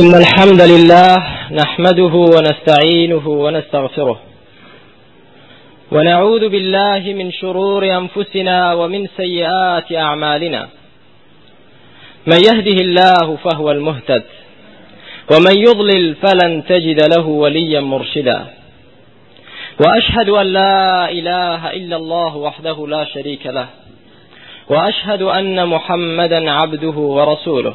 إن الحمد لله نحمده ونستعينه ونستغفره. ونعوذ بالله من شرور أنفسنا ومن سيئات أعمالنا. من يهده الله فهو المهتد ومن يضلل فلن تجد له وليا مرشدا. وأشهد أن لا إله إلا الله وحده لا شريك له وأشهد أن محمدا عبده ورسوله.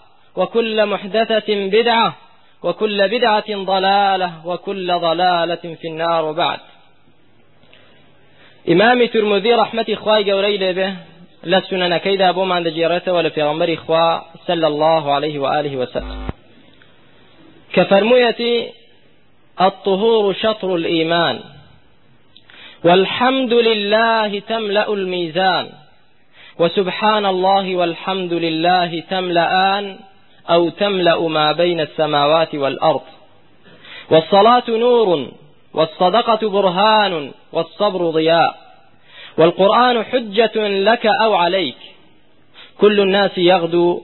وكل محدثة بدعة وكل بدعة ضلالة وكل ضلالة في النار وبعد إمام ترمذي رحمة إخوائي قوري به لسننا كيدا أبو من دجيرته ولا في غمر إخوة صلى الله عليه وآله وسلم. كفرمية الطهور شطر الإيمان. والحمد لله تملأ الميزان. وسبحان الله والحمد لله تملأان. أو تملأ ما بين السماوات والأرض. والصلاة نور والصدقة برهان والصبر ضياء. والقرآن حجة لك أو عليك. كل الناس يغدو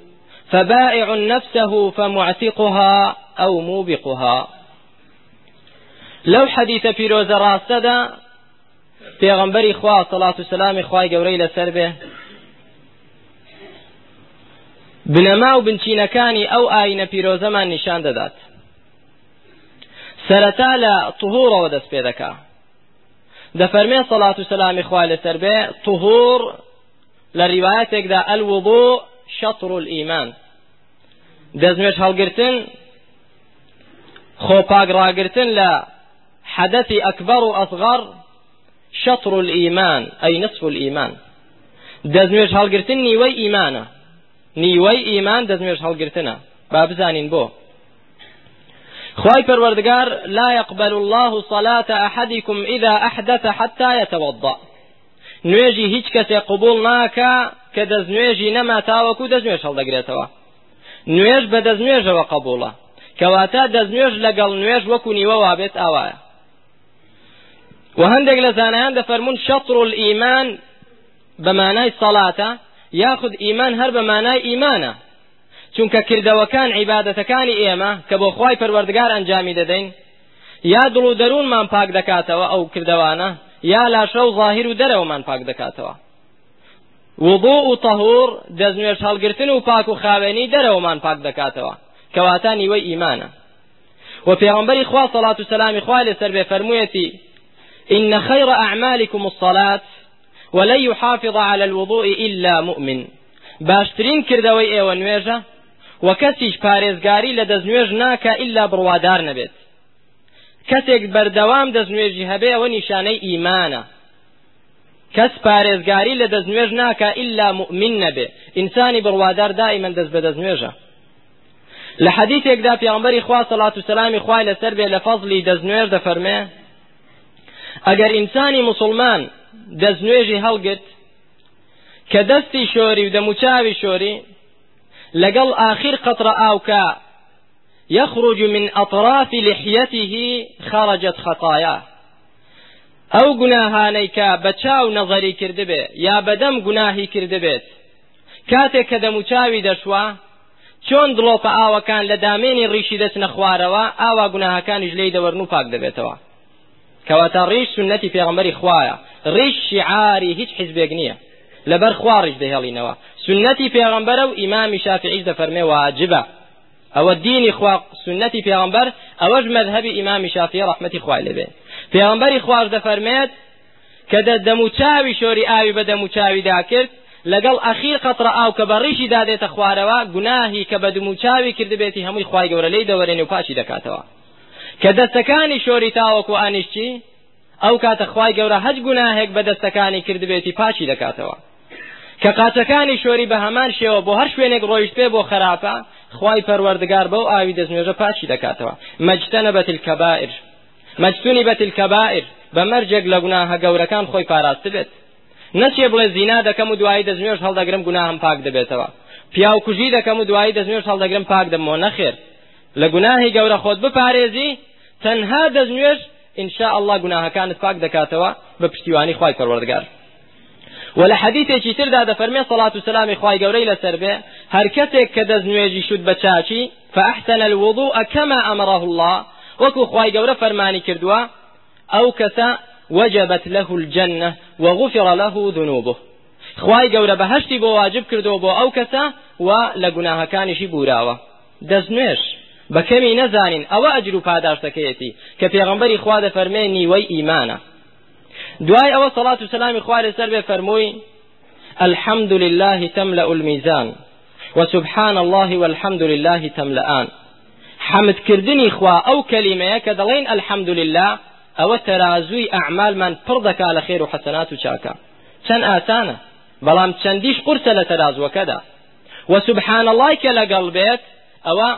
فبائع نفسه فمعتقها أو موبقها. لو حديث في روز پێغەمبەری خوا سەڵات و سلامی خوای گەورەی لەسەر بێ بنەما و بنچینەکانی ئەو ئاینە پیرۆزەمان نیشان دەدات. سەرەتا لە تهورەوە دەست پێ دەکا. دەفەرمێ سەڵات و سەلامی خوای لەسەر بێ تهور لە ڕیوایەتێکدا ئەلوضوء شەطر الئیمان دەستنوێش هەڵگرتن خۆپاک ڕاگرتن لە حدثی ئەکبەر و ئەصغەر شطر الإيمان أي نصف الإيمان دەستنوێژ هەڵگرتن نیوەی ئیمانە. نیوەی ئیمان دەستنوێژ هەڵگرتنە. با بزانین بۆ. خواي پروردگار لا يقبل الله صلاة أحدكم إذا أحدث حتى يتوضأ. نوێژی هیچ کەسێ قبول ناکە کە دەستنوێژی نەما تاوەکو دەستنوێژ هەڵدەگرێتەوە. نوێژ بە دەستنوێژەوە قبولە کەواتە دەستنوێژ لەگەڵ نوێژ وەکو نیوە وابێت ئاوایە. وهندق لزانيان دفرمون شطر الإيمان بماناي صلاة ياخذ إيمان هر بماناي إيمانه چونکە کردەوەکان عیبادەتەکانی ئێمە کە بۆ خی پەروەردگار ئەنجامی دەدەین یا دڵ و دەروونمان پاک دەکاتەوە ئەو کردوانە یا لاشە و ظاهیر و دەرەوەمان پاک دەکاتەوە. وضوء و تەهور دەستنوێش هەڵگرتن و پاک و خاوێنی دەرەوەمان پاک دەکاتەوە. کەواتە نیوەی ئیمانە. و پێغەمبەری خوا سەڵات و سەلامی خوای لەسەر بێ فەرموویەتی إن خير أعمالكم الصلاة ولن يحافظ على الوضوء إلا مؤمن. باشترين كردوي أيوه نوێژە و کەسیش پارێزگاری لە دەستنوێژ ناکە ئللا بڕوادار نەبێت. کەسێک بەردەوام دەستنوێژی هەبێ ئەوە نیشانەی ئیمانە. کەس پارێزگاری لە دەستنوێژ ناکە ئللا مؤمن نەبێ. ئینسانی بڕوادار دائیمەن دەست بە دەستنوێژە. لە حەدیثێکدا پێغەمبەری خوا سەڵات و سەلامی خوای لەسەر بێ لە فەزلی دەستنوێژ دەفەرمێ ئەگەر مسلمان دەستنوێژی هەڵگرت کە دەستی شۆری و دەموچاوی شۆری لەگەڵ آخر قطرة ئاوکە يخرج من أطراف لحيته خرجت خطاياه ئەو گوناهانەی کە بە چاو نەظەری کردبێ یا بەدەم گوناهی کردبێت کاتێک کە دەموچاوی دەشوە چۆن دڵۆپە ئاوەکان لە دامێنی ڕیشی دەچنە خوارەوە ئاوا گوناهەکانیش لێی دەوەرن و پاک دەبێتەوە. کەواتە ڕیش سنەتی پێغەمبەری خوایە. ڕیش شعاری هیچ حیزبێک نییە. لەبەر خوا ڕیش دەهێڵینەوە سنەتی پێغەمبەرە و ئیمامی شافعیش دەفەرمێ واجبە. ئەوە دینی خوا سنەتی پێغمبەر ئەوەش مەذهبی ئیمامی شافعی ڕحمەتی خوای لەبێ. پێغمبەری خواش دەفەرمێت کە دەموچاوی شۆری ئاوی بە دەموچاویدا کرد لەگەڵ ئەخیر قەتڕە ئاو کە بەڕیشی دادێتە خوارەوە گوناهی کە بە دموچاوی کردبێتی هەمووی خوای گەورە لی دەوەرێن و پاشی دەکاتەوە. کە دەستەکانی شۆری تاوەکو ئانیشتی ئەو کاتە خوای گەورە هەج گوناهێک بە دەستەکانی کردبێتی پاشی دەکاتەوە. کە قاچەکانی شۆری بە هەمان شێوە بۆ هەر شوێنێک ڕۆیشت پێ بۆ خراپە خوای پەروەردگار بەو ئاوی دەستنوێژە پاشی دەکاتەوە. مەجتەنە بەت الکەبائر مەجتونی بەت الکەبائر بە مەرجێک لە گوناهە گەورەکان خۆی پاراست بێت. نەچێ بڵێ زینا دەکەم و دوایی دەستنوێژ هەڵدەگرم گوناهم پاک دەبێتەوە. پیاو کوژی دەکەم و دوایی دەستنوێژ هەڵدەگرم پاک دەمەوە نەخێر. لە گوناهی گەورە خۆت بپارێزی تەنها دەستنوێژ ئینشاء الله گوناهەکانت پاک دەکاتەوە بە پشتیوانی خوای پەروەردگار ولا حديثێکی تردا دەفەرمێ صلاة و سلامی خوای گەورەی لەسەر بێ هەر کەسێک کە دەستنوێژی شود بە چاچی فأحسن الوضوء كما أمره الله. وەکو خوای گەورە فەرمانی کردووە ئەو کەسە وجبت له الجنة وغفر له ذنوبه. خوای گەورە بەهشتی بۆ واجب کردەوە بۆ ئەو کەسە و لە گوناهەکانیشی بوراوە. دەستنوێش. بەکەمی نەزانین ئەوە ئەجر و پاداشتەکەیەتی کە پێغمبەری خوا دەفەرمێ نیوەی ئیمانە. دوای ئەوە سەڵات و سەلامی خوا لەسەر بێ فەرمووی الحمد لله تملأ الميزان وسبحان الله والحمد لله تملأان حمد كردني خوا أو كلمة كدلين الحمد لله أو ترازوي أعمال من پڕ على خير وحسنات وشاكا چەند ئاسانە بەڵام چەندیش قورسە لە تەرازوەکەدا. وسبحان الله لەگەڵ بێت ئەوە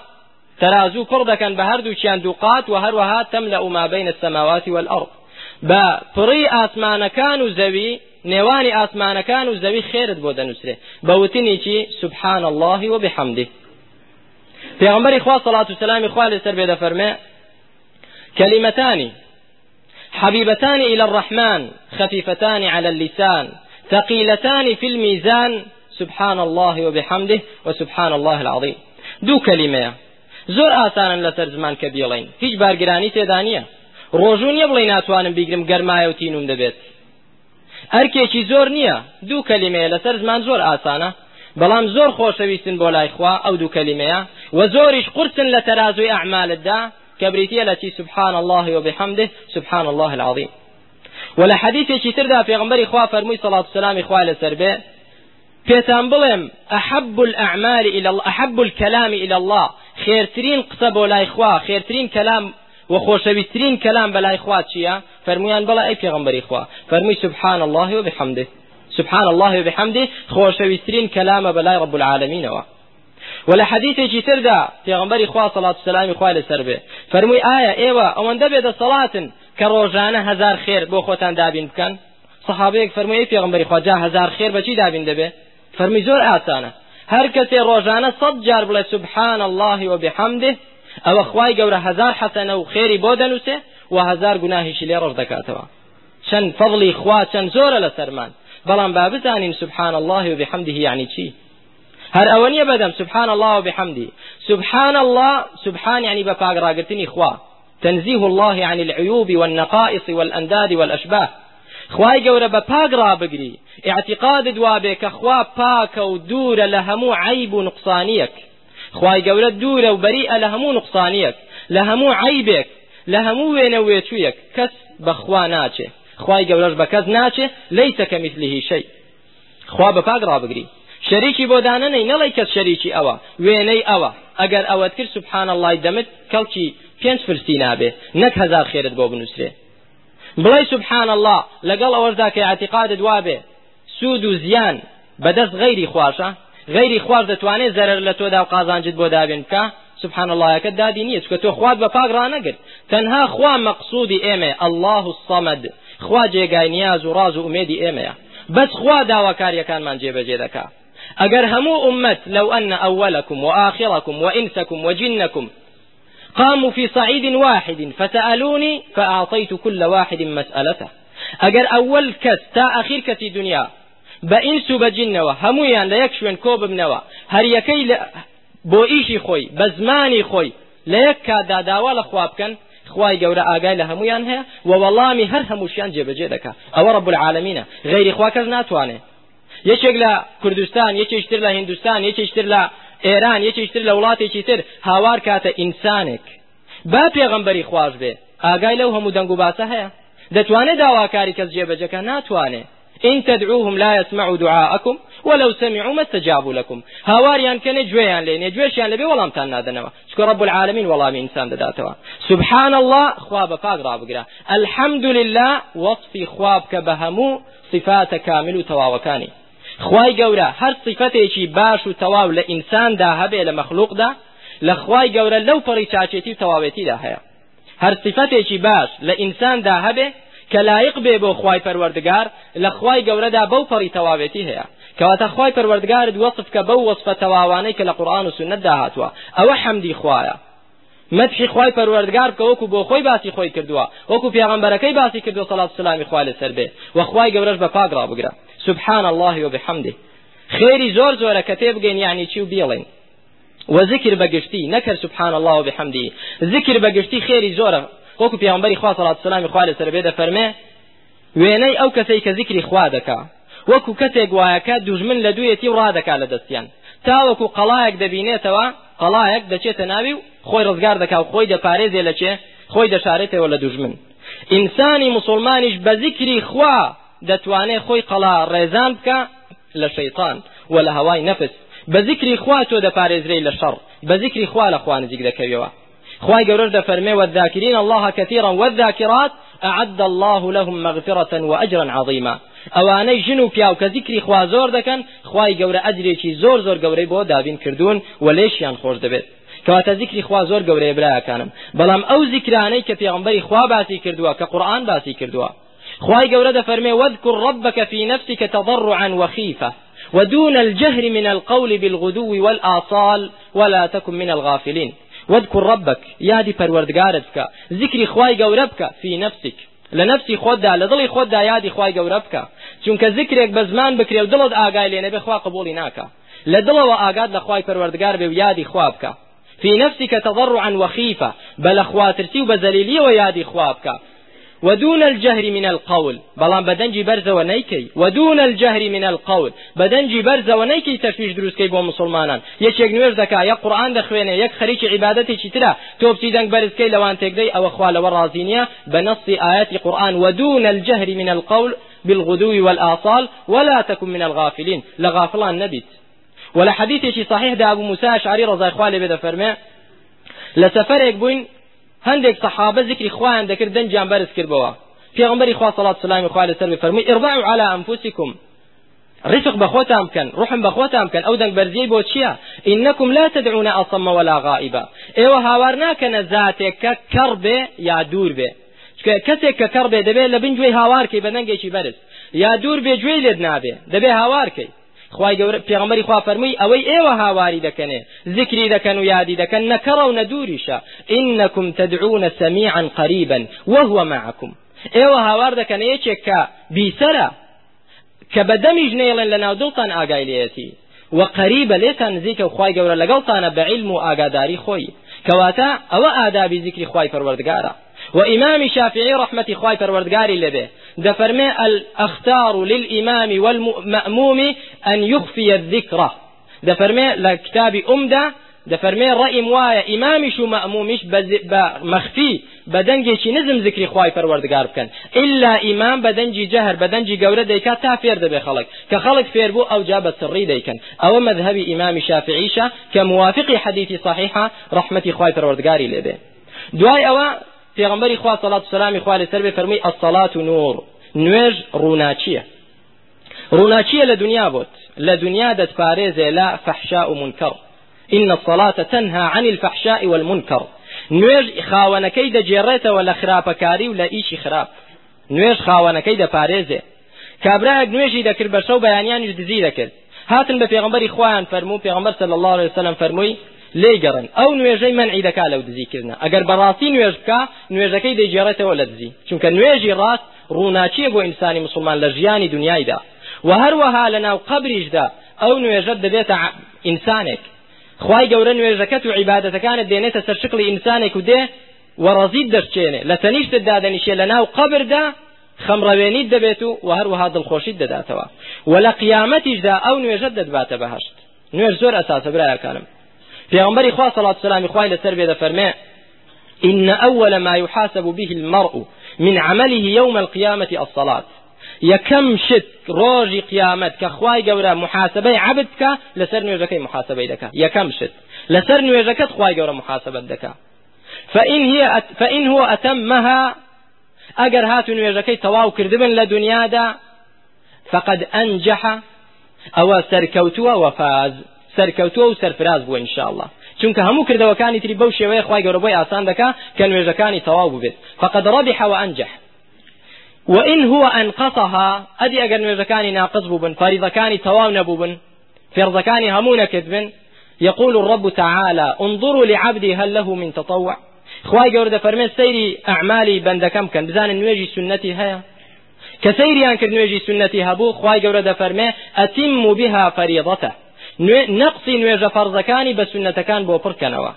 ترازو پڕ دەکەن بە هەردووچیان دووقات و هەروەها تەملأ ما بين السماوات والأرض. بە پڕی ئاسمانەکان و زەوی نێوانی ئاسمانەکان و زەوی خێرت بۆ دەنووسێ بەوتنی چی؟ سبحان الله و بحمده. پێغمبەری خوا صلاة و سلامی خوا لەسەر بێ دەفەرمێ كلمتان حبيبتان إلى الرحمن خفيفتان على اللسان ثقيلتان في الميزان سبحان الله وبحمده وسبحان الله العظيم دو كلمة زۆر ئاسانن لەسەر زمان کە بیڵین هیچ بارگرانی تێدا نییە. ڕۆژوو نییە بڵێ ناتوانم بیگرم گەرمایە و تینوم دەبێت. ئەرکێکی زۆر نییە. دوو کەلیمەیە لەسەر زمان زۆر ئاسانە. بەڵام زۆر خۆشەویستن بۆ لای خوا ئەو دوو کەلیمەیە و زۆریش قرسن لە تەرازوی ئەعمالتدا کە بریتییە لە سبحان الله وبحمده سبحان الله العظيم ولا حديث تردا في غنبري خوا فرمي صلاة والسلام إخوة لسربه پێتان بڵێم ئەحب الأعمال إلى الله أحب الكلام إلى الله. خێرترین قسە بۆ لای خوا خێرترین کەلام و خۆشەویستترین کەلام بەلای خوا چییە؟ فەرمویان بەڵە ئەی پێغمبەری خوا فەرمووی سبحان الله وبحمده سبحان الله وبحمده خۆشەویستترین کەلامە بەلای رب العالمینەوە ولا حديثي تردا پیغمبري خوا صلاة السلام خوا لسر به فرموي آية أيوه اوان دبه صلاة كروجانه هزار خير بو خوتان دابين بكن صحابيك فرموي پیغمبري خوا جا هزار خير بچي دابين دبه فرموي زور آسانه هر کسی روزانه صد جار بڵێ سبحان الله وبحمده ئەوە خوای گەورە هزار حەسەنە و خێری بۆ دەنووسێ و هزار گوناهیشی لێ ڕۆژ دەکاتەوە. چەند فەضلی خوا چەند زۆرە لە سەرمان. بەڵام با بزانین سبحان الله وبحمده یعنی چی؟ هەر ئەوە بەدەم سبحان الله وبحمده سبحان الله سبحان يعني بپاک ڕاگرتنی خوا. تنزيه الله عن العيوب والنقائص والأنداد والأشباه. خوای گەورە بە پاک ڕابگری اعتقادت وابێ کە خوا پاکە و دوورە لە هەموو عیب و نقصانیەک. خوای گەورە دوورە و بەریئە لە هەموو نقصانیەک. لە هەموو عیبێک لە هەموو وێنە وێچوویەک کەس بەخوا ناچێ. خوای گەورەش بە کەس ناچێ لەیسە کە مثلیه شەی. خوا بە پاک ڕابگری شەریکی بۆ دانەنەی نەڵی کەس شەریکی ئەوە وێنەی ئەوە. ئەگەر ئەوەت کرد سبحان الله دەمت کەڵکی پێنج فرسی نابێ. نەک هەزار خێرت بۆ بنووسێ بڵێ سبحان الله لەگەڵ ئەوەشدا کە اعتقادت وابێ سوود و زیان بەدەست غەیری خواشە. غەیری خوار دەتوانێت زەرەر لە تۆدا و قازانجت بۆ دابێن بکە. سبحان الله یەکە دادی نییە چکە تۆ خوات بە پاک ڕانەگرت تەنها خوا مەقصودی ئێمە الله الصمد. خوا جێگای نیاز و ڕاز و ئومێدی ئێمەیە. بەس خوا داواکاریەکانمان جێبەجێ دەکا. ئەگەر هەموو ئومەت لەو ئەن ئەوەلەکم وآخركم وإنسكم وجنكم قاموا في صعيد واحد فسألوني فأعطيت كل واحد مسألته. ئەگەر ئەوەل کەس تا ئەخیر کەسی دنیا بە ئینس و بەجینەوە هەمویان لە یەک شوێن کۆ ببنەوە یەکەی بۆ ئیشی خۆی بە زمانی خۆی لە یەک کاتدا داوا لە خوا بکەن خوای گەورە ئاگای لە هەمویان هەیە و وەڵامی هەر هەمووشیان جێبەجێ دەکات ئەوە ڕب العالمینە غیری خوا کەس هندستان یەکێشتر لە ئێران یەکێکتر لە وڵاتێکی تر هاوار کاتە ئینسانێک. با پێغەمبەری خوش بێ. ئاگای لەو هەموو دەنگ و باسە هەیە. دەتوانێت داواکاری کەس جێبەجەکە ناتوانێت إن تدعوهم لا يسمعوا دعاءكم ولو سمعوا ما استجابوا لكم. هاواريان كان جويان لين جويشيان لبي ولا امتان نادنوا شكر رب العالمين والله من انسان داتوا سبحان الله خواب فاق رابقرا الحمد لله وصف خواب كبهمو صفات كامل تواوكاني خوای گەورە هەر صفتێکی باش و تەواو لە ئینساندا هەبێ لە مەخلوقدا لە خوای گەورە لەو پەڕی چاچێتی و تەواوێتیدا هەیە. هەر صفتێکی باش لە ئینساندا هەبێ کە لایق بێ بۆ خوای پەروەردگار لە خوای گەورەدا بەو پەڕی تەواوێتی هەیە. کەواتە خوای پەروەردگارت وەصف کە بەو وەصفە تەواوانەی کە لە قورآن و سنەتدا هاتووە. ئەوە حەمدی خوایە. مدحی خوای پەروەردگار بکە وەکو بۆ خۆی باسی خۆی کردووە وەکو پێغەمبەرەکەی باسی کردو سەڵات سلامی خوا لەسەر بێ. و خوای گەورەش بە پاک ڕابگرە سبحان الله وبحمده خێری زۆر زۆرە کە تێبگەین یعنی چی و بیڵێن وذكر بقشتي نكر سبحان الله وبحمده ذكر بقشتي خيري زورة وەکو پیامبەری خوا سەڵات سلامی خوا لەسەر بێ دەفەرمێ وێنەی ئەو کەسەی کە ذکری خوا دەکا. وەکو کەسێک وایەکە دوژمن لە دوویەتی و ڕادەکا لە دەستیان. تاوەکو قەڵایەک دەبینێتەوە قەڵایەک دەچێتە ناوی و خۆی ڕزگار دەکا و خۆی دەپارێزێ لە چێ خۆی دەشارێتەوە لە دوژمن. ئینسانی مسلمانیش بە ذکری خوا دەتوانێت خۆی قەڵا ڕێزان بکە لە شەیطان و لە هەوای نەفس. بە ذکری خوا تۆ دەپارێزرەی لە شەڕ بە ذکری خوا لە خوا نزیک دەکەویەوە. خواي قولر دفرمي والذاكرين الله كثيرا والذاكرات أعد الله لهم مغفرة وأجرا عظيما. ئەوانەی ژن و پیا و کە خوا زۆر دەکەن خی گەورە ئەجرێکی زۆر زۆر گەورەی بۆ دابین کردوون و لێشیان خۆش دەبێت. کەواتە زیکری خوا زۆر گەورەیە برایەکانم بەڵام ئەو زیکرانەی کە پێغمبەری خوا باسی کردووە کە قورآن باسی کردووە. خی گەورە دەفەرمێ واذكر ربك في نفسك تضرعا وخيفة ودون الجهر من القول بالغدو والآصال ولا تكن من الغافلين. واذكر ربك يادي پروردگارت بکە. ذکری خوای گەورە بکە في نفسك. لە نفسی خۆتدا لە دڵی خۆتدا یادی خوای گەورە بکە. چونکە ذکرێک بە زمان بکرێ و دڵت ئاگای لێ نەبێ خوا قبولی ناکە. لە دڵەوە ئاگات لە خوای پەروەردگار بێ في نفسك تضرعا وخيفة بە خۆترسی و بە زەلیلی یادی خوا بکە. ودون الجهر من القول. بەڵام بە دەنگی بەرز و نەیکەی. ودون الجهر من القول. بە دەنگی بەرز و نەیکەی تەشویش دروس کەی بۆ مسڵمانان. يشيك نوير دكا يا قرآن دخوينه يك خريج عبادتي چترا. توبتي دنگ برز كي لوان تقدي أو اخوال ورازينيا بنص آيات قرآن ودون الجهر من القول بالغدو والآصال. ولا تكن من الغافلين. لغافلان نبيت. ولا حديث صحيح ده أبو موسى أشعري رضي الله بده فرمه لسفرك بوين هەندێک سەحابە ذکری خۆیان دەکرد دەنجیان بەرز کردبەوە پێغمبەری خوا سەڵات سلامی خوا لەسەر بفەرمووی ئرضعوا على أنفسكم. رفق بخوتام كان رحم بخوتام كان أو دنگ برزي بو چيا إنكم لا تدعون أصم ولا غائبا ايوا هاوارنا كان ذاتك كرب يا دور به کەسێک کە کەڕ بێ دەبێت لە بن گوێی هاوارکەی بە دەنگێکی بەرز یا دوور بێ گوێی لێت نابێ دەبێ هاوارکەی خی گەورە پێغمەری خوا فەرمووی ئەوەی ئێوە هاواری دەکەنێ. ذکری دەکەن و یادی دەکەن نەکەڕە و نەدووریشە. إنكم تدعون سميعا قريبا وهو معكم. ئێوە هاوار دەکەن یەکێک کە بیسەرە کە بەدەمیش نێڵێن لە ناو دڵتان ئاگای لێتی. وقريبة لێتان نزیکە و خی گەورە لەگەڵتانە بە علم و ئاگاداری خۆی. کەواتە ئەوە ئادابی وإمام شافعي رحمة خواي پروردگاري لبه دفرمي أختار للإمام والمأموم أن يخفي الذكر دفرمي لكتاب أمدة. دفرمي رأي موايا. إمامش ومأمومش بمخفي بە دەنگی نزم ذكري خواي پروردگار بكن. إلا إمام بە دەنگی جهر بە دەنگی گەورە دەیکا تا فێر دەبێ خەڵق. كخلق فير بو أو جاب سري ديكن أو مذهب إمام شافعيشا كموافق حديث صحيحة رحمة خواي پروردگاري لبه دعاء أو پێغمبەری خوا سەڵات سلامی خوا لەسەر بێ فەرمووی الصلاة نور. نوێژ ڕووناچیە؟ ڕووناچیە لە دنیا بۆت. لە دنیا دەتپارێزێ لە فەحشا و إن الصلاة تنهى عن الفحشاء والمنكر نوێژ خاوەنەکەی دەجێڕێتەوە لە خراپەکاری و لە ئیشی خراپ. نوێژ خاوەنەکەی دەپارێزێ. کابراەک نوێژی دەکرد بە شەو بەیانیانیش دزی دەکرد. هاتن بە پێغمبەری خۆیان فەرموو پێغمبەر صلی الله عليه وسلم فەرمووی لێگەڕن. ئەو نوێژەی منعی دەکا لەو دزیکردن ئەگەر بەڕاستی نوێژ بکە نوێژەکەی دەیجێڕێتەوە لە دزی. چونکە نوێژی ڕاست ڕووناچیە بۆ ئینسانی مسلمان لە ژیانی دنیایدا. و هەروەها لە ناو قبریشدا ئەو نوێژەت دەبێتە ئینسانێک. خی گەورە نوێژەکەت و عیبادەتەکانت دێنێتە سەر شکڵی ئینسانێک و دێ وەڕەزیت دەرچێنێ. لە تەنیشتت دادەنیشێ لە ناو قبردا خەمڕەوێنیت دەبێت و و هەروەها دڵخۆشیت دەداتەوە. و لە قیامەتیشدا ئەو نوێژەت دەدباتە بەهشت. نوێژ زۆر ئەساسە برایەکانم. پێغمبەری خوا صلات سلامی خوای لەسەر بێ دەفەرمێ إن أول ما يحاسب به المرء من عمله يوم القيامة الصلاة. يكم شت روجي قيامت كخواي جورا محاسبة عبدك لسر نوجك محاسبة دك يكم شت لەسەر نوێژەکە خوای گەورە محاسبة دەکا فإن هي فإن هو أتمها ئەگەر هات نوێژەکە تەواو کردبێ لە دنیا فقد أنجح أو سركوتوا وفاز. سەرکەوتووە و سەرفراز بووە إن شاء الله چونکە هەموو کردەوەکانی تری بەو شێوەیە خی گەورە بۆی ئاسان دەکا کە نوێژەکانی تەواو ببێت فقد ربح وأنجح. وإن هو أنقصها ئەدی ئەگەر نوێژەکانی ناقص بوبن فريضەکانی تەواو نەبووبن فرضەکانی هەموو نەکردبن يقول الرب تعالى انظروا لعبدي هل له من تطوع. خواي دەفەرمێ سەیری ئەعمالی بەندەکەم بکەن بزانن نوێژی سنەتی هەیە. کە سەیریان کرد نوێژی سنەتی هەبوو خی گەورە دەفەرمێ ئەتیم بها فەریضەتە نقصي نوێژە فەرزەکانی بە سنەتەکان بۆ پڕکەنەوە.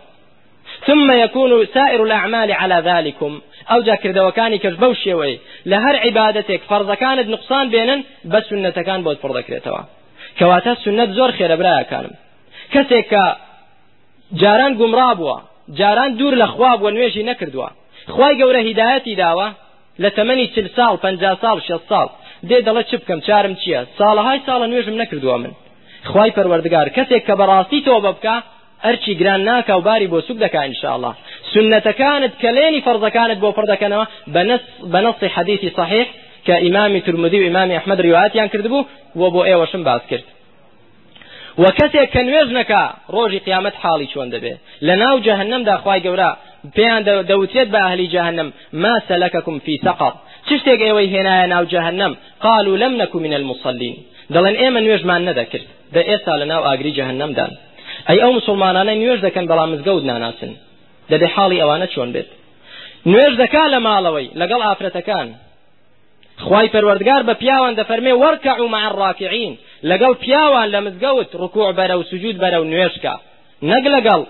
ثم يكون سائر الأعمال على ذلكم. أو جا كردوكاني كش بو شوي لهر عبادتك فرض كانت نقصان بينن بس سنة كان بود فرض كريتوا كواتا سنة زور خير برايا كانم كسيك جاران قمرابوا جاران دور لخواب ونويشي نكردوا خواي گەورە هیداەتی داوە لە تەمەنی چل ساڵ پ ساڵ شە ساڵ. دێ دەڵە چ بکەم چارم چییە؟ ساڵەهای ساڵە نوێژم نەکردووە من. خی پەروەردگار کەسێک کە بەڕاستی تۆ ببکە ئەرچی گران ناکە و باری بۆ سوک دەکا إن شاء الله سنەتەکانت کە لێنی فەرزەکانت بۆ پڕ دەکەنەوە بەنەسی حەدیثی صحیح کە ئیمامی ترمدی و ئیمامی ئەحمد ریواتیان کردبوو و بۆ ئێوەشم باس کرد. و کەسێک کە نوێژ نەکا ڕۆژی قیامەت حاڵی چۆن دەبێ. لە ناو جەهنەمدا خوای گەورە پێیان دەوتێت بە ئەهلی جەهنم ما سلككم في سقر. چ شتێک ئێوەی هێنایە ناو جەهنم قالوا لم نكن من المصلين دەڵێن ئێمە نوێژمان نەدەکرد. دە ئێستا لە ناو ئاگری جەهنەمدان. ئەی ئەو مسلمانانە نوێژ دەکەن بەڵام مزگەوت ناناسن. دەبێ حاڵی ئەوانە چۆن بێت؟ نوێژ دەکا لە ماڵەوەی لەگەڵ ئافرەتەکان. خی پەروەردگار بە پیاوان دەفەرمێ وەرکە و مع الراکعین. لەگەڵ پیاوان لە مزگەوت ڕکوع بەرە و سوجود بەرە و نوێشکە نەک لەگەڵ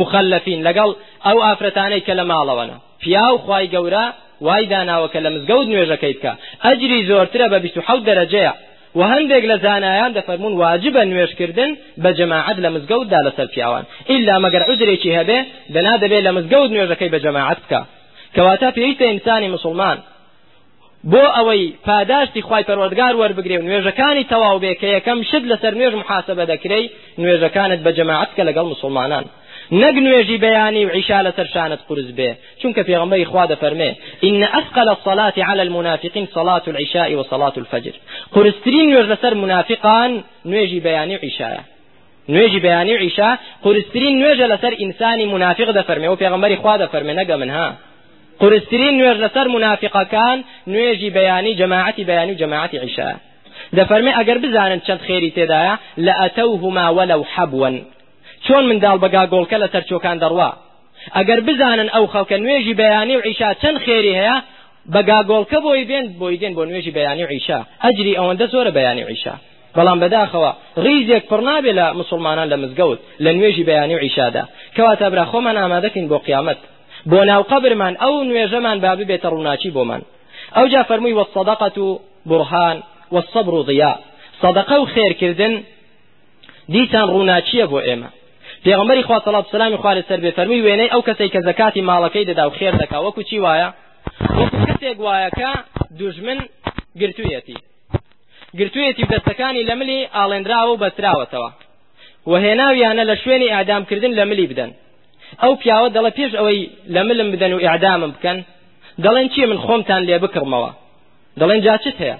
مخلفین لەگەڵ ئەو ئافرەتانەی کە لە ماڵەوەنە. پیاو خی گەورە وای داناوە کە لە مزگەوت نوێژەکەی بکە. ئەجری زۆرترە بە 26 دەرەجەیە. و هەندێک لە زانایان دەفەرمون واجبە نوێشکردن بە جەماعەت لە مزگەوتدا لەسەر پیاوان. ئللا مەگەر عذرێکی هەبێ دەنا دەبێت لە مزگەوت نوێژەکەی بە جەماعەت بکە. کەواتە پێویستە ئینسانی مسلمان. بۆ ئەوەی پاداشتی خی پەروەردگار وەربگرێ و نوێژەکانی تەواو بێ کە یەکەم شت لەسەر نوێژ محاسبە دەکرێی نوێژەکانت بە جەماعەت کە لەگەڵ مسلمانان. نەک نوێژی بەیانی و عیشا لەسەر شانت قرس بێ. چونکە پێغمبەری خوا دەفەرمێ إن أثقل الصلاة على المنافقين صلاة العشاء وصلاة الفجر. قرسترین نوێژ لەسەر منافقان نوێژی بەیانی عیشایە. نوێژی بەیانی عیشا قرسترین نوێژە لەسەر ئینسانی منافق دەفەرمێ و پێغمبەری خوا دەفەرمێ نەگە منها قرسترین نوێژ لەسەر منافقەکان نوێژی بەیانی جەماعەتی بەیانی و جەماعەتی عیشا دەفەرمێ ئەگەر بزانن چەند خێری تێدایە لە ئەتەوهما وەلەو حەبوەن چۆن منداڵ بەگا گۆڵکە لە سەرچۆکان دەڕوا؟ ئەگەر بزانن ئەو خەڵکە نوێژی بەیانی و عیشا چەند خێری هەیە بەگاگۆڵکە بۆی بێن بۆی دێن بۆ نوێژی بەیانی و عیشا. ئەجری ئەوەندە زۆرە بەیانی و عیشا. بەڵام بەداخەوە ڕیزێک پڕ نابێت لە مسلمانان لە مزگەوت لە نوێژی بەیانی و عیشادا. کەواتە برا خۆمان ئامادەکەین بۆ قیامەت. بۆ ناو قبرمان ئەو نوێژەمان با ببێتە ڕووناچی بۆمان. ئەو جا فەرمووی وەسەدەقەت و برهان والصبر ضياء صدقه و خێرکردن دیسان ڕووناچیە بۆ ئێمە. پێغمبەری خوا سەڵات سلامی خوا لەسەر بێ فەرمی وێنەی ئەو کەسەی کە زەکاتی ماڵەکەی دەدا و خێر دەکا. وەکو چی وایە؟ وەکو کەسێک وایە کە دوژمن گرتوویەتی. گرتوویەتی دەستەکانی لە ملی ئاڵێنراوە و بەستراوەتەوە. وهێناویانە لە شوێنی ئادامکردن لە ملی بدەن. ئەو پیاوە دەڵە پێش ئەوەی لە ملم بدەن و ئیعدامم بکەن. دەڵێن چی من خۆمتان لێ بکڕمەوە دەڵێن جاچت هەیە؟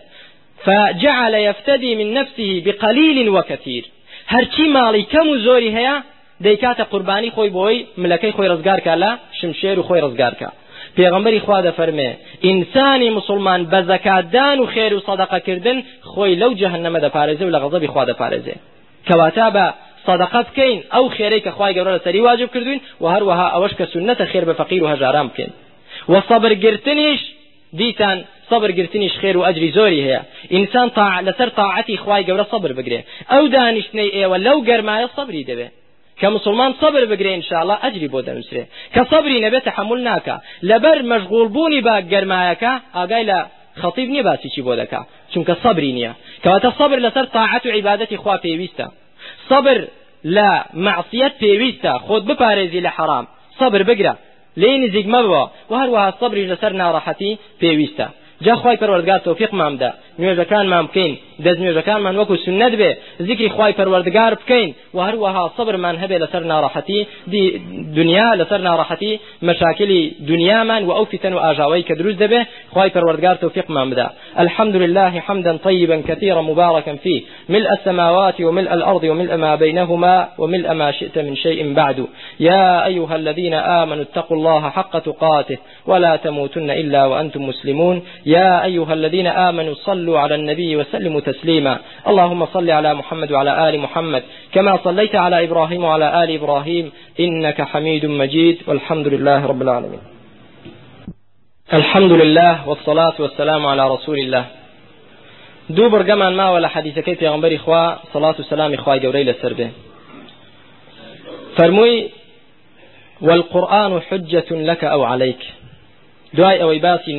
فجعل يفتدي من نفسه بقليل وكثير هەرچی ماڵی کەم و زۆری هەیە دەیکاتە قوربانی خۆی بۆی ملەکەی خۆی ڕزگارکە لە شمشێر و خۆی ڕزگارکە. پێغمبەری خوا دەفەرمێ ئینسانی مسلمان بە زەکاتدان و خێر و سەدەقەکردن خۆی لەو جەهنەمە دەپارێزێ و لە غەزەبی خوا دەپارێزێ کەواتە بە صدقه بکەین ئەو خێرەی کە خوای گەورە لەسەری واجب کردوین و هەروەها ئەوەش کە سنەتە خێر بە فەقیر و هەژاران بکەین. و سەبرگرتنیش دیتان سەبرگرتنیش خێر و ئەجری زۆری هەیە. ئینسان تا لەسەر تاعەتی خوای گەورە سەبر بگرێ. ئەو دانیشتنەی ئێوە لەو گەرمایە سەبری دەبێت کە مسلمان صبر بگرێ انشاءله ئەجری بۆ دەنووسێ کە صبری نەبێت تحمل ناکە لەبەر مەشغول بوونی با گەرمایەکە ئاگای لە خەتیب نییە باسی چی بۆ دەکا چونکە صبری نییە کەواتە صبر لەسەر طاعەت و عیبادەتی خوا پێویستە صبر لە معسیەت پێویستە خۆت بپارێزی لە حرام سەبر بگرە لێ نزیک مەبەوە و هەروەها سەبریش لەسەر ناڕەحەتی پێویستە جا خی پەروەردگار تۆفیق مامدا نوێژەکانمان بکەین دەست نوێژەکانمان وەکو سنت بێ ذکری خی پەروەردگار بکەین و هەروەها سەبرمان هەبێ لەسەر ناڕەحەتی دنیا لەسەر ناڕەحەتی مەشاکلی دنیامان و ئەو فتن و ئاژاوی کە دروست دەبێ خی پەروەردگار تۆفیقمان بدا. الحمد لله حمدا طيبا كثيرا مباركا فيه ملء السماوات وملء الأرض وملء ما بينهما وملء ما شئت من شيء بعد. يا أيها الذين آمنوا اتقوا الله حق تقاته ولا تموتن إلا وأنتم مسلمون. يا أيها الذين آمنوا صلوا على النبي وسلموا تسليما. اللهم صل على محمد وعلى آل محمد كما صليت على إبراهيم وعلى آل إبراهيم إنك حميد مجيد والحمد لله رب العالمين. الحمد لله والصلاة والسلام على رسول الله. دوو بەرگەمان ماوە لە حەدیثەکەی پێغمبەری خوا سەڵات و سلامی خوای گەورەی لەسەر بێ. فەرمووی والقرآن حجة لك أو عليك. دوای ئەوەی باسی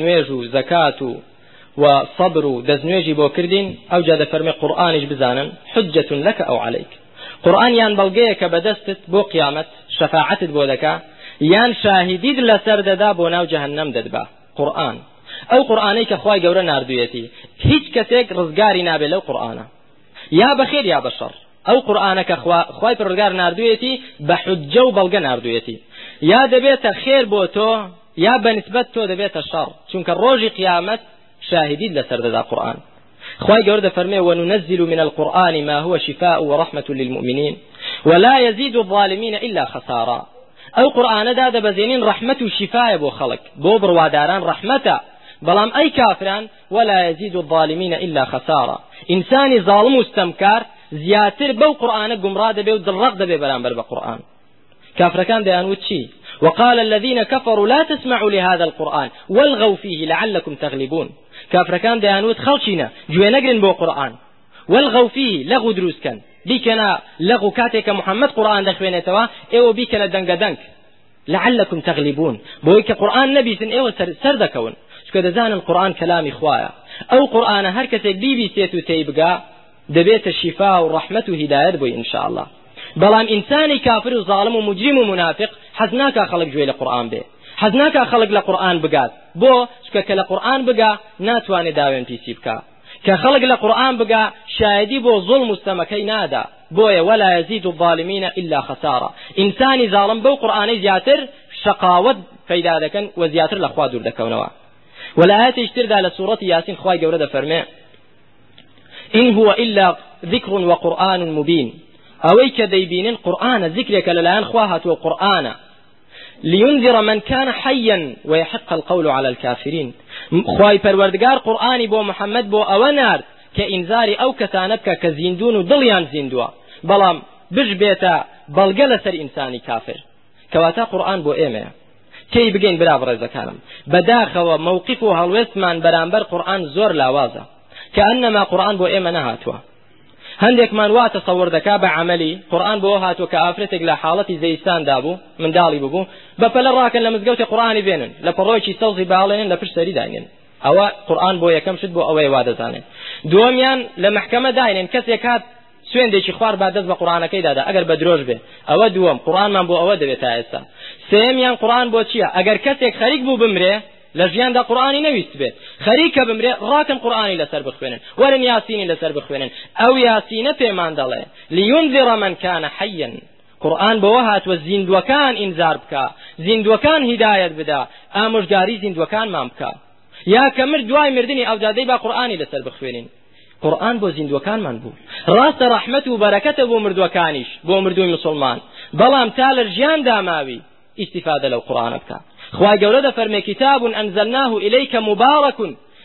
زەکات و و صبر و دەستنوێژی بۆ کردین ئەو جا دەفەرمێ قورآانیش بزانن حجتون لەکە ئەو عليك قورآن یان بەڵگەیە کە بەدەستت بۆ قیامەت شەفاعتت بۆ دەکا یان شاهدید لەسەر دەدا بۆ ناو جەهنم دەدبا قورآن. ئەو قورآانەی کە خی گەورە نردویەتی هیچ کەسێک ڕزگاری نابێت لەو قورآانە. یا بەخێر یا بەشەڕ ئەو قورآانەکە خی پرگار نردویەتی بە حجە و بەڵگە نردویەتی یا دەبێتە خێر بۆ تۆ یا بەنسبەت تۆ دەبێتە شەڕ چونکە ڕۆژی قیامەت شاهدید لەسەر دەدا قورآن خواهي قرد فرمي وننزل من القرآن ما هو شفاء ورحمة للمؤمنين. ولا يزيد الظالمين إلا خسارا. ئەو قورآانەدا دەبەزێنین ڕەحمت و شیفاە بۆ خەڵک بۆ بڕواداران ڕەحمەتە بەڵام ئەی کافران ولا يزيد الظالمين إلا خسارة إنساني ظالم واستمكار زیاتر بەو قورآانە گومڕا دەبێ و دڵڕق دەبێ بەرامبەر بە قورآن كافركان ديانوت شي وقال الذين كفروا لا تسمعوا لهذا القرآن والغوا فيه لعلكم تغلبون. كافركان ديانوت خەڵکینە گوێ نەگرن بۆ قرآن والغوا فيه لغو دروس كان بيكنا لغو كاتك محمد قرآن دخوين توا ايو بيكنا دنگ دنگ لعلكم تغلبون بۆیەکە قرآن نەبیسن ئێوە سەردەکەون چونکو دەزانن القرآن كلامي خوايا أو قرآن هر كسك بیبیسێت و تێیبگا دبيت الشفاء والرحمة وهداية بوي ان شاء الله بەڵام ئینسانی کافر و ظالم و مجرم و منافق حەز ناکا خەڵک گوێ لە قورآن بێ. حەز ناکا خەڵک لە قورآن بگات بۆ چکە کە لە قورآن بگا ناتوانێت داوێن پیسی بکە کە خەڵک لە قورآن بگا شایدی بۆ زوڵ مستەمەکەی نادا بۆیە ولا يزيد الظالمين إلا خسارة. إنساني ظالم بو قرآني زياتر شقاوت پیدا دەکەن و زیاتر لە خوا دوور دەکەونەوە ولا تشتردا لە سورة ياسين خواي گەورە دەفەرمێ إن هو إلا ذكر وقرآن مبين. ئەوەی کە دەیبینن قورآانە ذکرێکە لەلایەن خوا هاتووە قورآانە لينذر من كان حيا ويحق القول على الكافرين. خواي پروردگار قرآني بو محمد بو أو نارد کە إنذاري ئەو کەسانە بکا کە زیندوون دڵیان زیندووە بەڵام بش بيتا بلغل سر إنساني كافر كواتا قرآن بو إيمه كي بگەین برا بڕێزەکانم؟ بەداخەوە مووقف و هەڵوێستمان بەرامبەر قورآن زۆر لاوازە. كأنما قورآن بۆ ئێمە نەهاتووە. هەندێکمان وا تەسەور دەکا بە عملی. قورآن بۆ هاتووە کە ئافرەتێک لە حاڵەتی زەیستان دابوو منداڵی ببوو بەپەلە ڕاکەن لە مزگەوتی قورآانی بێنن لە پڕۆکی سەوزی باڵێنن لە پشت سەری داینن. ئەوە قورآن بۆ یەکەم شت بۆ ئەوەی وا دەزانێت. دووەمیان لە محکەمە داینن کەسێک هات سوێندێکی خوار با دەست بە قورآانەکەی دادا ئەگەر بە درۆژ بێ. ئەوە دووەم قورآنمان بۆ ئەوە دەبێت تا ئێستا. سێمیان قورآن بۆ چییە؟ ئەگەر کەسێک خەریک بوو بمرێ لە ژیاندا قورآانی نەویست بێت. خەریکە بمرێ ڕاکن قورآانی لەسەر بخوێنن. وەرن یاسینی لەسەر بخوێنن. ئەو یاسینە پێمان دەڵێ. لينذر من كان حيا قورآن بەوە هاتووە زیندوەکان ئینزار بکە زیندوەکان هیدایەت بدا. ئامۆژگاری زیندوەکانمان بکە یا کە مرد دوای مردنی ئەودادەی با قورآانی لەسەر بخوێنین. قورآن بۆ زیندوەکانمان بوو. ڕاستە ڕەحمەت و بەرەکەتە بۆ مردوەکانیش بۆ مردووی مسلمان. بەڵام تا لە ژیان داماوی استفادە لەو قورآنە بکە خوا گەورە دەفەرمێ كتاب أنزلناه إليك مبارك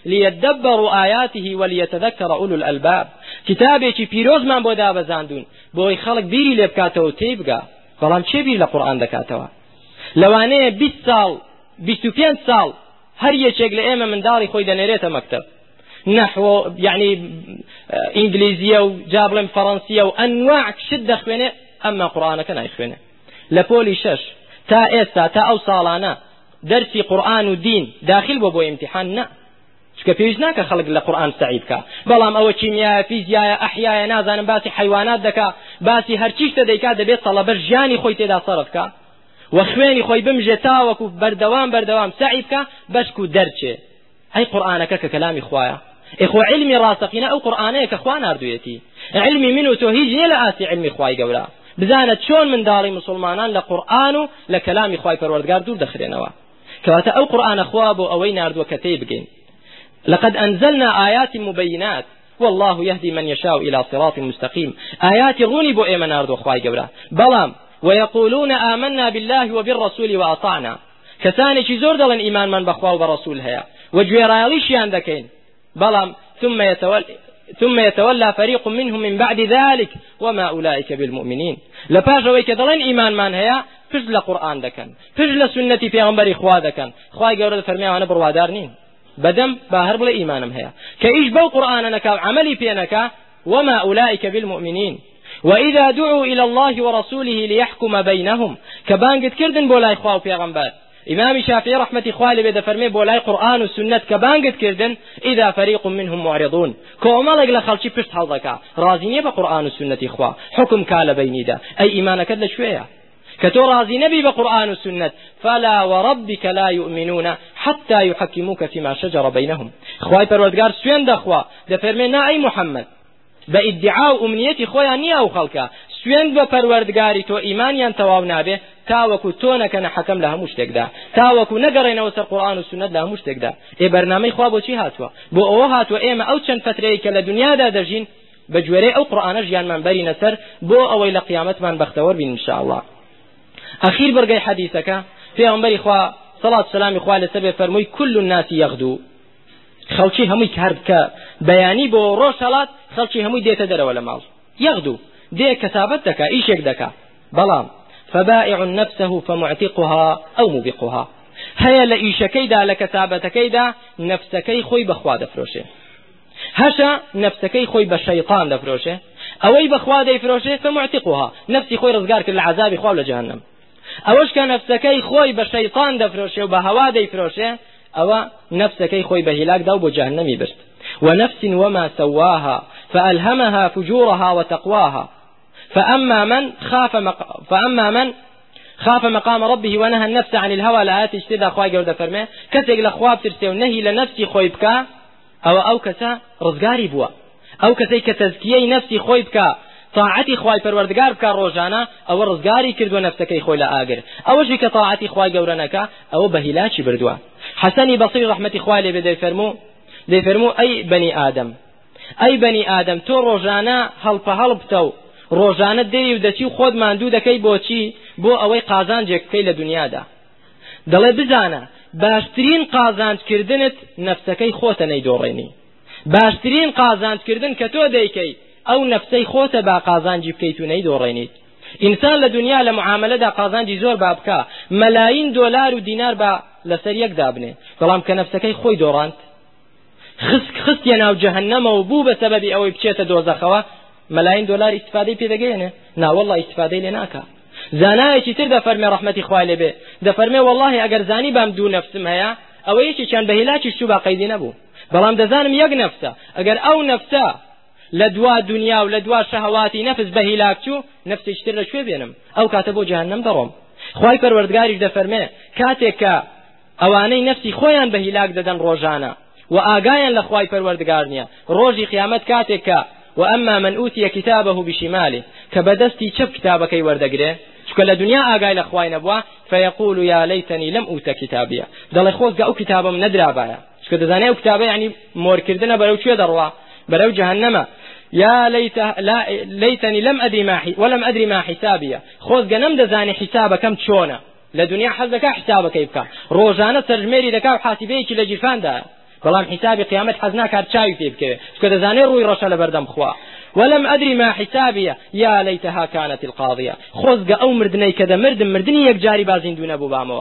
ليدبروا آياته وليتذكر أولو الألباب. کتابێکی پیرۆزمان بۆ دابەزاندون بۆی خەڵک بیری لێ بکاتەوە تێی بگا. بەڵام چێ بیر لە قورآن دەکاتەوە؟ لەوانەیە 20 ساڵ 25 ساڵ هەر یەکێک لە ئێمە منداڵی خۆی دەنێرێتە مەکتب. نحو يعني ئینگلیزیە و جا بڵێم فەڕەنسیە و ئەنواع شت دەخوێنێ ئەمما قورآانەکە نایخوێنێ. لە پۆلی شەش تا ئێستا تا ئەو ساڵانە دەرسی قورآن و دین داخل بۆ بۆ امتحان نه چکە پێویست ناکە خەڵک لە قورآن سعید بکە بەڵام ئەوە کیمیایە فیزیایە ئەحیایە نازانم باسی حیوانات دەکا باسی هەرچی شتە دەیکا دەبێت سەڵەبەر ژیانی خۆی تێدا سەرف بکە و خوێنی خۆی بمژێ تاوەکو بەردەوام بەردەوام سعی بکە بەشک و دەرچێ. ئەی قورآانەکە کە کەلامی إخوة علمي راسخين أو قرآنية كخوان أردويتي علمي منه توهيج يلا آسي علمي خواي قولا بزانت شون من داري مسلمانان لقرآن لكلام خواي پروردگار دور كواتا أو قرآن خواب أو أين أردو كتيبقين لقد أنزلنا آيات مبينات. والله يهدي من يشاء إلى صراط مستقيم. آيات غوني بو إيمان أردو خواي قولا بلام ويقولون آمنا بالله وبالرسول وأطعنا. كساني زور دلن إيمان من بخوا وبرسول هيا. وجويرايليشيان دكين. بلام ثم يتولى ثم يتولى فريق منهم من بعد ذلك. وما أولئك بالمؤمنين. لباجوي كدلين إيمان من هيا پشت لە قورآن دەکەن پشت لە سنەتی پێغمبەری خوا دەکەن خوای گەورە فەرمیانە بڕوادار نین. بەدەم با هەر بڵێ ئیمانم هەیە. کە ئیش بەو عملی پێنەکە وما أولئك بالمؤمنين. وإذا دعوا إلى الله ورسوله ليحكم بينهم. كبانقت كردن بولاي خواو پیغمبر. إمام شافعي رحمة خوالي بدا فرمي بولاي قرآن والسنة كبانقت كردن إذا فريق منهم معرضون. كومالك لخلشي پشت حلقك رازيني بقرآن والسنة إخوة حكم كال بيني دا أي إيمانك لشوية کە تۆ ڕازی نەبی بە قورئان و سنة. فلا وربك لا يؤمنون حتى يحكموك فيما شجر بينهم. خواي پروردگار سوين دخوا دفرمي نا أي محمد بإدعاء أمنيتي خويا نيا وخلقا سوين بپروردگاري تو إيمانيان تواو نابه تاوەکو تۆ نەکەنە حەکەم لە هەموو شتێکدا. تاوەکو نەگەڕێنەوە سەر قورآن و سنت لە هەموو شتێکدا. ئێ بەرنامەی خوا بۆچی هاتووە؟ بۆ ئەوە هاتووە ئێمە ئەو چەند فترەیە کە لە دنیادا دەژین بە گوێرەی ئەو قورآانە ژیانمان بەرینە سەر بۆ ئەوەی لە قیامەتمان بەختەوە بین انشاءالله. أخير برقي حديثك في عمر إخوة صلاة السلام إخوة لسبب فرموي كل الناس يغدو خەڵکی هەمووی کرد کە بەیانی بۆ ڕۆژهڵات خەڵکی هەمووی دێتە دەرەوە لە ماڵ. یەغدو دێ کەسابەت دەکا ئیشێک دەکا. بەڵام فبائع نفسه فمعتقها أو موبقها هەیە لە ئیشەکەیدا لە کەسابەتەکەیدا نفسەکەی خۆی بەخوا دەفرۆشێ. هەشە نفسەکەی خۆی بە شەیطان دەفرۆشێ. ئەوەی بەخوا دەیفرۆشێ فمعتقها. نفسی خۆی ڕزگار کرد لە عذابی خوا لە جهنم ئەوەش کە نفسەکەی خۆی بە شەیطان دەفرۆشێ و بە هەوا دەیفرۆشێ ئەوە نفسەکەی خۆی بە هیلاکدا و بۆ جهنمی برد ونفس وما سواها فألهمها فجورها وتقواها. فأما من خاف مق... فأما من خاف مقام ربه ونهى النفس عن الهوى لآيات اجتدا خواهي قرد فرمي كسيق لخواب ترسي ونهي لنفسي خوي بكا ئەو ئەو کەسە ڕزگاری بووە ئەو کەسەی کە تەزکیەی نفسی خۆی بکا طاعتی خوای پەروەردگار بکە ڕۆژانە ئەوە ڕزگاری کردو نفسەکەی خۆی لە ئاگر. ئەوەشی کە طاعتی خوای گەورەنەکە ئەوە بە هیلاکی بردووە. حەسەنی بەسری ڕحمەتی خوای لێ بێ دەیفەرموو دەیفەرموو ئەی بەنی ئادەم. ئەی بەنی ئادەم تۆ ڕۆژانە هەڵپە هەڵ بتە و ڕۆژانە دێری و دەچی و خۆت ماندوو دەکەی بۆچی بۆ ئەوەی قازانجێک بکەی لە دنیادا. دەڵێ بزانە باشترین قازانجکردنت نفسەکەی خۆتە نەیدۆڕێنی. باشترین قازانجکردن کە تۆ دەیکەی ئەو نفسەی خۆتە با قازانجی بکەیت و نەیدۆڕێنیت ئینسان لە دنیا لە معاملەدا قازانجی زۆر با بکە مەلاین دۆلار و دینار بە لەسەر یەکدا بنێ بەڵام کە نفسەکەی خۆی دۆڕاند. خست خستە ناو جەهەنەمە و بوو بە سەبەبی ئەوەی بچێتە دۆزەخەوە مەلاین دلار استفادەی پێ دەگەێنێ ناوەڵی استفادەی لێ ناکە. زانایەکی تر دەفەرمێ ڕحمەتی خوای لێ بێ. دەفەرمێ واللهی ئەگەر زانی بام دوو نەفسم هەیە ئەوە یەکی چەند بەهیلاکی شو با قەیدی نەبوو. بەڵام دەزانم یەک نەفسە ئەگەر ئەو نەفسە لە دوا دنیا و لە دوا شەهواتی نەفس بە هیلاک چوو نەفسیشتر لە شوێ بێنم. ئەو کاتە بۆ جهنم دەڕۆم. خی پەروەردگاریش دەفەرمێ کاتێک کە ئەوانەی نفسی خۆیان بە هیلاک دەدەن ڕۆژانە و ئاگایان لە خوای پەروەردگار نییە. ڕۆژی قیامەت کاتێک کە وأما من أوتي كتابه بشماله كبدستي شب كتابك لە دنیا ئاگای لە خوای نەبووە فيقول يا ليتني لم أوت كتابيا دڵی خۆزگە ئەو کتابم نەدرابایە. چکە دەزانێ ئەو کتابە ینی مۆرکردنە بەرەو کوێ دەڕوا؟ بەرەو جهنمە يا ليت لا ليتني لم أدري ما ولم أدري ما حسابيا خۆزگە نەم دەزانی حسابەکەم چۆنە لە دنیا حەز دەکا حسابەکەی بکە ڕۆژانە سەرژمێری دەکا و حاسبەیەکی لە جیرفاندا بەڵام حسابی قیامەت حەز ناکات چاوی پێ بکەوێت چکە دەزانێ ڕووی خوا ولم أدري ما حسابية يا ليتها كانت القاضية. خۆزگە ئەو مردنەی کە دەمردم مردنی یەکجاری بازیندوو نەبوو بامەوە